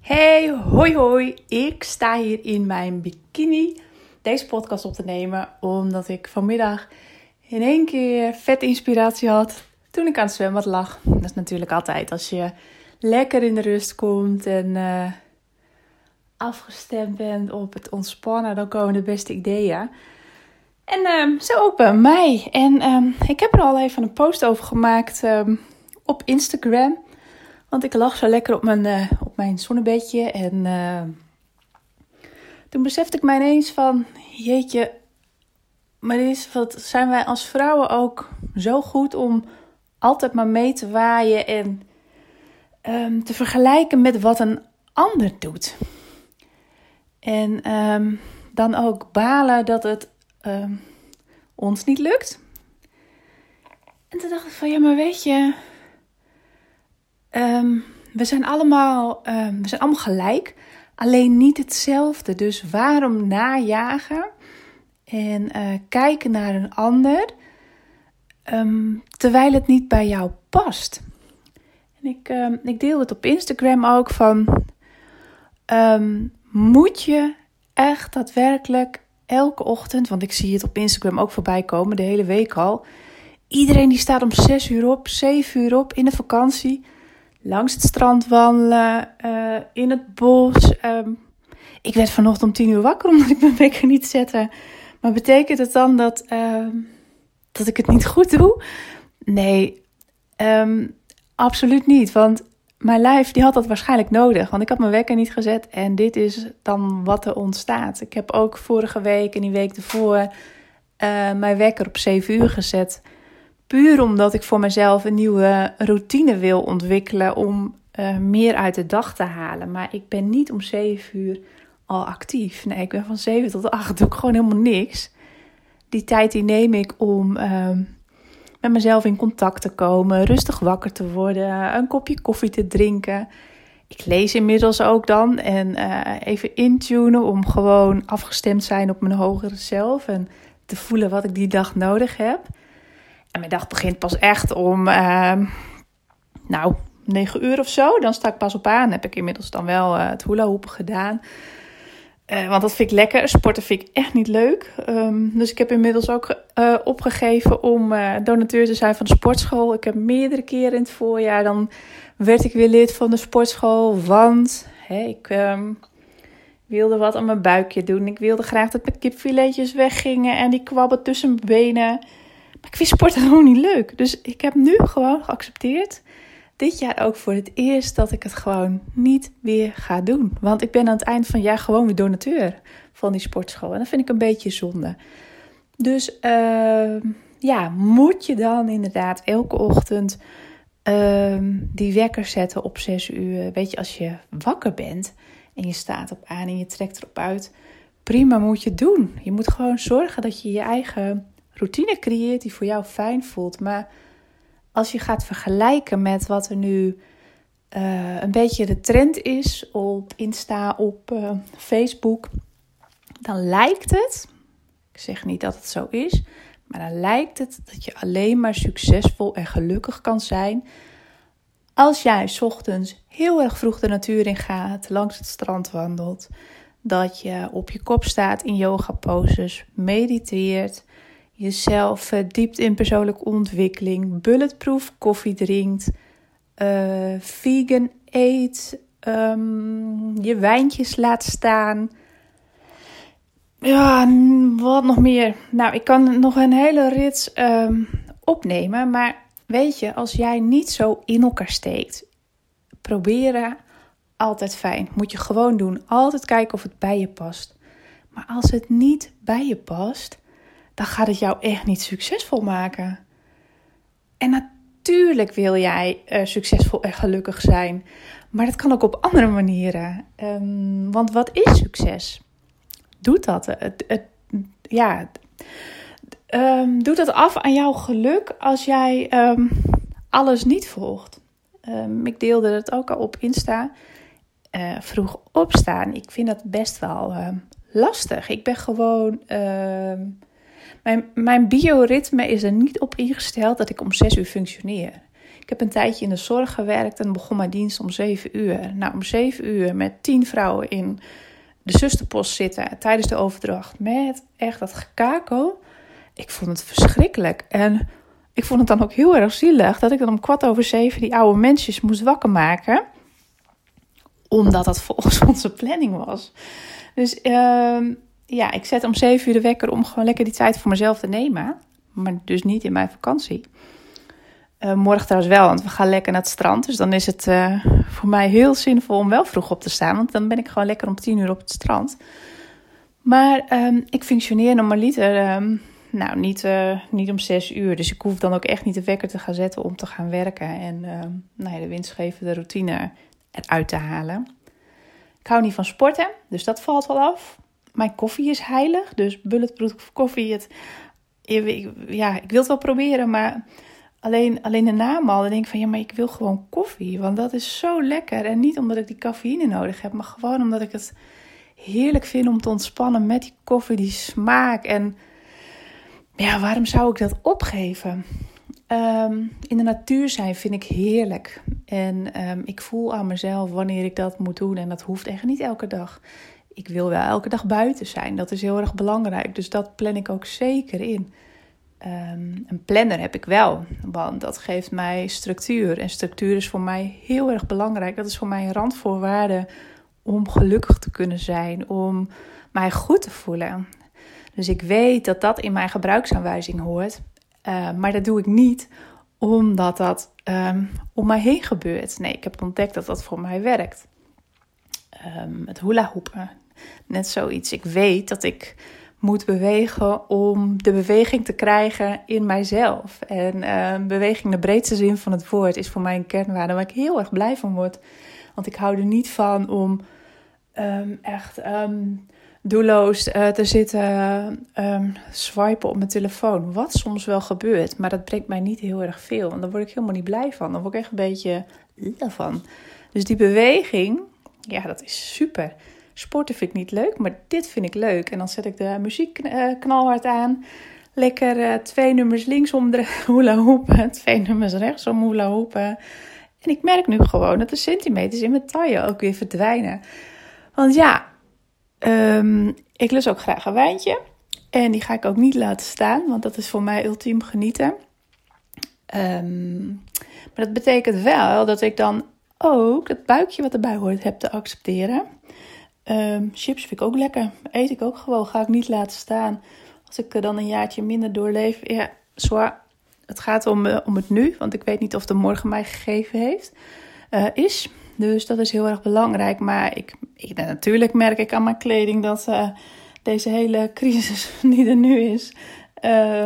Hey, hoi hoi. Ik sta hier in mijn bikini deze podcast op te nemen. Omdat ik vanmiddag in één keer vet inspiratie had toen ik aan het zwembad lag. Dat is natuurlijk altijd als je lekker in de rust komt en uh, afgestemd bent op het ontspannen. Dan komen de beste ideeën. En uh, zo bij mij. En uh, ik heb er al even een post over gemaakt op Instagram. Want ik lag zo lekker op mijn, op mijn zonnebedje. En uh, toen besefte ik mij ineens van... Jeetje, maar is, wat zijn wij als vrouwen ook zo goed om altijd maar mee te waaien... en um, te vergelijken met wat een ander doet. En um, dan ook balen dat het um, ons niet lukt. En toen dacht ik van, ja, maar weet je Um, we zijn allemaal, um, we zijn allemaal gelijk, alleen niet hetzelfde. Dus waarom najagen en uh, kijken naar een ander um, terwijl het niet bij jou past? En ik, ik deel het op Instagram ook van, moet je echt daadwerkelijk elke ochtend, want ik zie het op Instagram ook voorbij komen, de hele week al. Iedereen die staat om 6 uur op, 7 uur op in de vakantie langs het strand wandelen, uh, in het bos. Um, ik werd vanochtend om tien uur wakker omdat ik mijn wekker niet zette. Maar betekent het dan dat, uh, dat ik het niet goed doe? Nee, um, absoluut niet. Want mijn lijf die had dat waarschijnlijk nodig. Want ik had mijn wekker niet gezet en dit is dan wat er ontstaat. Ik heb ook vorige week en die week ervoor uh, mijn wekker op 7 uur gezet. Puur omdat ik voor mezelf een nieuwe routine wil ontwikkelen om uh, meer uit de dag te halen. Maar ik ben niet om 7 uur al actief. Nee, ik ben van 7 tot 8, doe ik gewoon helemaal niks. Die tijd die neem ik om uh, met mezelf in contact te komen, rustig wakker te worden, een kopje koffie te drinken. Ik lees inmiddels ook dan en uh, even intunen om gewoon afgestemd te zijn op mijn hogere zelf en te voelen wat ik die dag nodig heb. En mijn dag begint pas echt om, uh, nou, 9 uur of zo. Dan sta ik pas op aan. Heb ik inmiddels dan wel uh, het hula hoepen gedaan. Uh, want dat vind ik lekker. Sporten vind ik echt niet leuk. Um, dus ik heb inmiddels ook uh, opgegeven om donateur te zijn van de sportschool. Ik heb meerdere keren in het voorjaar. Dan werd ik weer lid van de sportschool. Want ik um, wilde wat aan mijn buikje doen. Ik wilde graag dat mijn kipfiletjes weggingen. En die kwabben tussen mijn benen. Maar ik vind sporten gewoon niet leuk. Dus ik heb nu gewoon geaccepteerd. Dit jaar ook voor het eerst dat ik het gewoon niet weer ga doen. Want ik ben aan het eind van het jaar gewoon weer donateur van die sportschool. En dat vind ik een beetje zonde. Dus uh, ja, moet je dan inderdaad elke ochtend uh, die wekker zetten op 6 uur. Weet je, als je wakker bent en je staat op aan en je trekt erop uit. Prima moet je doen. Je moet gewoon zorgen dat je je eigen routine creëert die voor jou fijn voelt. Maar als je gaat vergelijken met wat er nu uh, een beetje de trend is op Insta, op uh, Facebook, dan lijkt het, ik zeg niet dat het zo is, maar dan lijkt het dat je alleen maar succesvol en gelukkig kan zijn als jij ochtends heel erg vroeg de natuur in gaat, langs het strand wandelt, dat je op je kop staat in yoga poses, mediteert, jezelf verdiept in persoonlijke ontwikkeling, bulletproof koffie drinkt, uh, vegan eet, um, je wijntjes laat staan. Ja, wat nog meer? Nou, ik kan nog een hele rits um, opnemen, maar weet je, als jij niet zo in elkaar steekt, proberen altijd fijn. Moet je gewoon doen. Altijd kijken of het bij je past. Maar als het niet bij je past, dan gaat het jou echt niet succesvol maken. En natuurlijk wil jij uh, succesvol en gelukkig zijn, maar dat kan ook op andere manieren. Um, want wat is succes? Doet dat? Het, het, ja, um, doet dat af aan jouw geluk als jij um, alles niet volgt? ik deelde het ook al op Insta. Uh, vroeg opstaan. Ik vind dat best wel lastig. Ik ben gewoon mijn, mijn bioritme is er niet op ingesteld dat ik om zes uur functioneer. Ik heb een tijdje in de zorg gewerkt en begon mijn dienst om 7 uur. Nou, om 7 uur met 10 vrouwen in de zusterpost zitten tijdens de overdracht. Met echt dat gekako. Ik vond het verschrikkelijk. En ik vond het dan ook heel erg zielig dat ik dan om kwart over zeven die oude mensjes moest wakker maken. Omdat dat volgens onze planning was. Dus uh, ja, ik zet om zeven uur de wekker om gewoon lekker die tijd voor mezelf te nemen. Maar dus niet in mijn vakantie. Uh, morgen trouwens wel, want we gaan lekker naar het strand. Dus dan is het uh, voor mij heel zinvol om wel vroeg op te staan. Want dan ben ik gewoon lekker om tien uur op het strand. Maar um, ik functioneer normaliter um, nou, niet, uh, niet om zes uur. Dus ik hoef dan ook echt niet de wekker te gaan zetten om te gaan werken. En nou ja, de winstgevende routine eruit te halen. Ik hou niet van sporten, dus dat valt wel af. Mijn koffie is heilig, dus bulletproof koffie. Het, ja, ik wil het wel proberen, maar alleen, alleen de naam al. Dan denk ik van ja, maar ik wil gewoon koffie. Want dat is zo lekker. En niet omdat ik die cafeïne nodig heb, maar gewoon omdat ik het heerlijk vind om te ontspannen met die koffie, die smaak. En ja, waarom zou ik dat opgeven? Um, in de natuur zijn vind ik heerlijk. En um, ik voel aan mezelf wanneer ik dat moet doen. En dat hoeft echt niet elke dag. Ik wil wel elke dag buiten zijn. Dat is heel erg belangrijk. Dus dat plan ik ook zeker in. Um, een planner heb ik wel, want dat geeft mij structuur. En structuur is voor mij heel erg belangrijk. Dat is voor mij een randvoorwaarde om gelukkig te kunnen zijn, om mij goed te voelen. Dus ik weet dat dat in mijn gebruiksaanwijzing hoort. Uh, maar dat doe ik niet omdat dat um, om mij heen gebeurt. Nee, ik heb ontdekt dat dat voor mij werkt. Um, het hula hoepen, net zoiets. Ik weet dat ik moet bewegen om de beweging te krijgen in mijzelf. En uh, beweging, de breedste zin van het woord, is voor mij een kernwaarde waar ik heel erg blij van word. Want ik hou er niet van om um, echt um, doelloos uh, te zitten swipen op mijn telefoon. Wat soms wel gebeurt, maar dat brengt mij niet heel erg veel. En daar word ik helemaal niet blij van. Daar word ik echt een beetje van. Dus die beweging, ja, dat is super. Sporten vind ik niet leuk, maar dit vind ik leuk. En dan zet ik de muziek uh, knalhard aan. Lekker uh, twee nummers linksom hula hoepen, twee nummers rechtsom hula hoepen. En ik merk nu gewoon dat de centimeters in mijn taille ook weer verdwijnen. Want ja, um, ik lust ook graag een wijntje. En die ga ik ook niet laten staan, want dat is voor mij ultiem genieten. Um, maar dat betekent wel dat ik dan ook het buikje wat erbij hoort heb te accepteren. Um, chips vind ik ook lekker. Eet ik ook gewoon. Ga ik niet laten staan. Als ik er dan een jaartje minder doorleef. Ja, zwaar. Het gaat om, uh, om het nu. Want ik weet niet of de morgen mij gegeven heeft. Uh, is. Dus dat is heel erg belangrijk. Maar ik, ik, natuurlijk merk ik aan mijn kleding dat deze hele crisis die er nu is.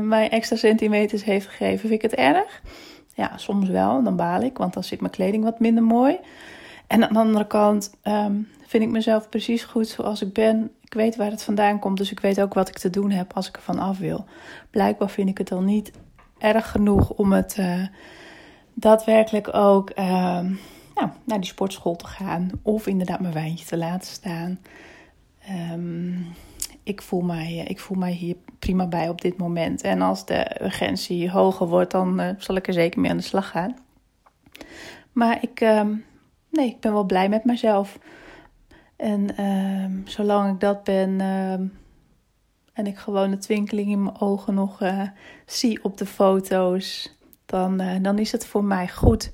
mij extra centimeters heeft gegeven. Vind ik het erg? Ja, soms wel. Dan baal ik. Want dan zit mijn kleding wat minder mooi. En aan de andere kant um, vind ik mezelf precies goed zoals ik ben. Ik weet waar het vandaan komt, dus ik weet ook wat ik te doen heb als ik ervan af wil. Blijkbaar vind ik het dan niet erg genoeg om het uh, daadwerkelijk ook uh, nou, naar die sportschool te gaan. Of inderdaad mijn wijntje te laten staan. Um, ik, voel mij, ik voel mij hier prima bij op dit moment. En als de urgentie hoger wordt, dan uh, zal ik er zeker mee aan de slag gaan. Maar ik, um, nee, ik ben wel blij met mezelf. En um, zolang ik dat ben um, en ik gewoon de twinkeling in mijn ogen nog uh, zie op de foto's, dan, uh, dan is het voor mij goed.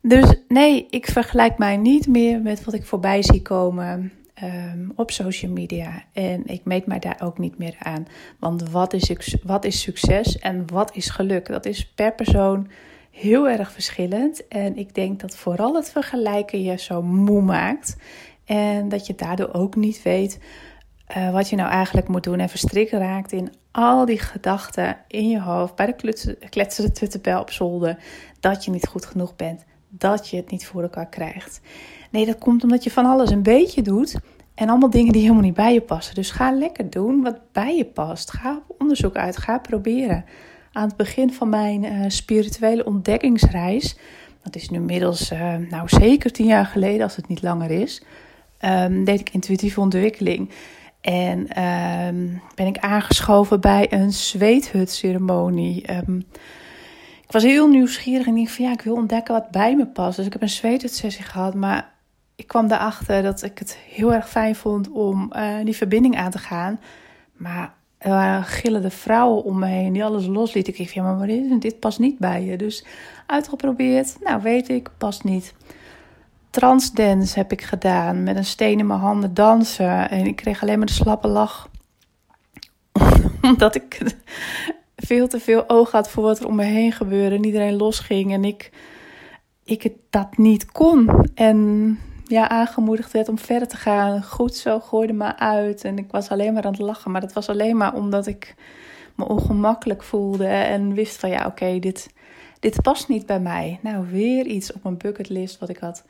Dus nee, ik vergelijk mij niet meer met wat ik voorbij zie komen um, op social media. En ik meet mij daar ook niet meer aan. Want wat is, wat is succes en wat is geluk? Dat is per persoon heel erg verschillend. En ik denk dat vooral het vergelijken je zo moe maakt. En dat je daardoor ook niet weet uh, wat je nou eigenlijk moet doen. En verstrikt raakt in al die gedachten in je hoofd. Bij de kletsende tuttenbel op zolder. Dat je niet goed genoeg bent. Dat je het niet voor elkaar krijgt. Nee, dat komt omdat je van alles een beetje doet. En allemaal dingen die helemaal niet bij je passen. Dus ga lekker doen wat bij je past. Ga op onderzoek uit. Ga proberen. Aan het begin van mijn uh, spirituele ontdekkingsreis. Dat is nu inmiddels uh, nou zeker tien jaar geleden, als het niet langer is um, deed ik intuïtieve ontwikkeling. En um, ben ik aangeschoven bij een zweethutceremonie. Um, ik was heel nieuwsgierig en dacht van ja, ik wil ontdekken wat bij me past. Dus ik heb een zweetuitsessie gehad, maar ik kwam erachter dat ik het heel erg fijn vond om uh, die verbinding aan te gaan. Maar er gillende vrouwen om me heen die alles loslieten. Ik dacht, ja, maar dit, dit past niet bij je. Dus uitgeprobeerd, nou weet ik, past niet. Transdance heb ik gedaan, met een steen in mijn handen dansen. En ik kreeg alleen maar de slappe lach. Omdat ik veel te veel oog had voor wat er om me heen gebeurde. En iedereen losging en ik, ik het dat niet kon. En ja, aangemoedigd werd om verder te gaan. Goed zo, gooide me uit. En ik was alleen maar aan het lachen. Maar dat was alleen maar omdat ik me ongemakkelijk voelde. En wist van ja, oké, dit, dit past niet bij mij. Nou, weer iets op mijn bucketlist wat ik had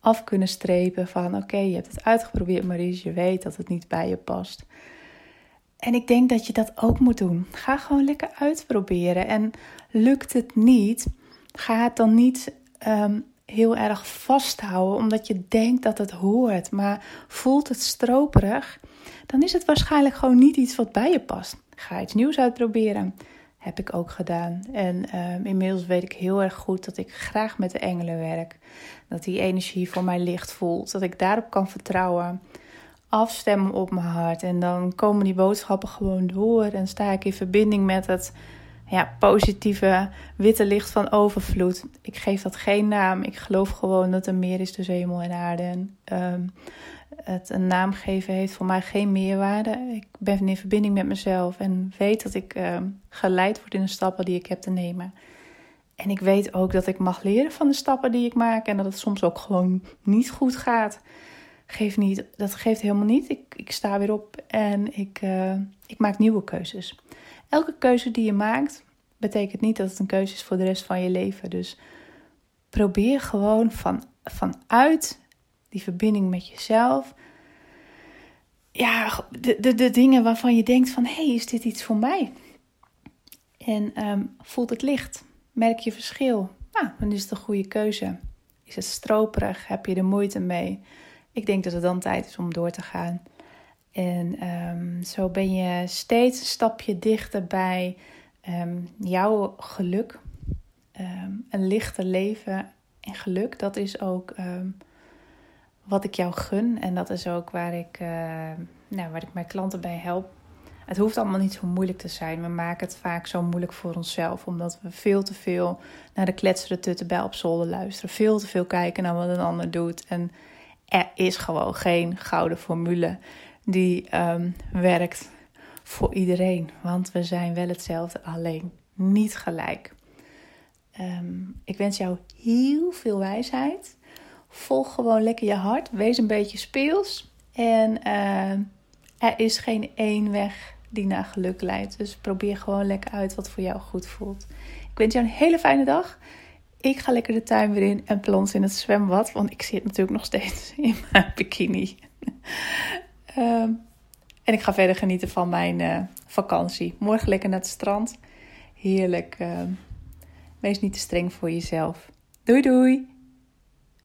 af kunnen strepen. Van oké, je hebt het uitgeprobeerd, Maries. Je weet dat het niet bij je past. En ik denk dat je dat ook moet doen. Ga gewoon lekker uitproberen. En lukt het niet, ga het dan niet um, heel erg vasthouden omdat je denkt dat het hoort, maar voelt het stroperig, dan is het waarschijnlijk gewoon niet iets wat bij je past. Ga iets nieuws uitproberen. Heb ik ook gedaan. En um, inmiddels weet ik heel erg goed dat ik graag met de engelen werk. Dat die energie voor mij licht voelt. Dat ik daarop kan vertrouwen. Afstemmen op mijn hart. En dan komen die boodschappen gewoon door. En sta ik in verbinding met het ja, positieve witte licht van overvloed. Ik geef dat geen naam. Ik geloof gewoon dat er meer is tussen hemel en aarde. En ehm, het een naam geven heeft voor mij geen meerwaarde. Ik ben in verbinding met mezelf en weet dat ik uh, geleid word in de stappen die ik heb te nemen. En ik weet ook dat ik mag leren van de stappen die ik maak en dat het soms ook gewoon niet goed gaat. Geef niet, dat geeft helemaal niet. Ik, ik sta weer op en ik, uh, ik maak nieuwe keuzes. Elke keuze die je maakt, betekent niet dat het een keuze is voor de rest van je leven. Dus probeer gewoon van, vanuit die verbinding met jezelf. Ja, de, de, de dingen waarvan je denkt van, hé, hey, is dit iets voor mij? En um, voelt het licht? Merk je verschil? Nou, dan is het een goede keuze. Is het stroperig? Heb je er moeite mee? Ik denk dat het dan tijd is om door te gaan. En um, zo ben je steeds een stapje dichter bij um, jouw geluk. Um, een lichter leven en geluk, dat is ook wat ik jou gun. En dat is ook waar ik, uh, nou, waar ik mijn klanten bij help. Het hoeft allemaal niet zo moeilijk te zijn. We maken het vaak zo moeilijk voor onszelf. Omdat we veel te veel naar de kletsere tutten bij op zolder luisteren. Veel te veel kijken naar wat een ander doet. En er is gewoon geen gouden formule die um, werkt voor iedereen. Want we zijn wel hetzelfde, alleen niet gelijk. Um, ik wens jou heel veel wijsheid. Volg gewoon lekker je hart. Wees een beetje speels. En uh, er is geen één weg die naar geluk leidt. Dus probeer gewoon lekker uit wat voor jou goed voelt. Ik wens jou een hele fijne dag. Ik ga lekker de tuin weer in en plons in het zwembad. Want ik zit natuurlijk nog steeds in mijn bikini. Um, en ik ga verder genieten van mijn uh, vakantie. Morgen lekker naar het strand. Heerlijk. Uh, wees niet te streng voor jezelf. Doei doei!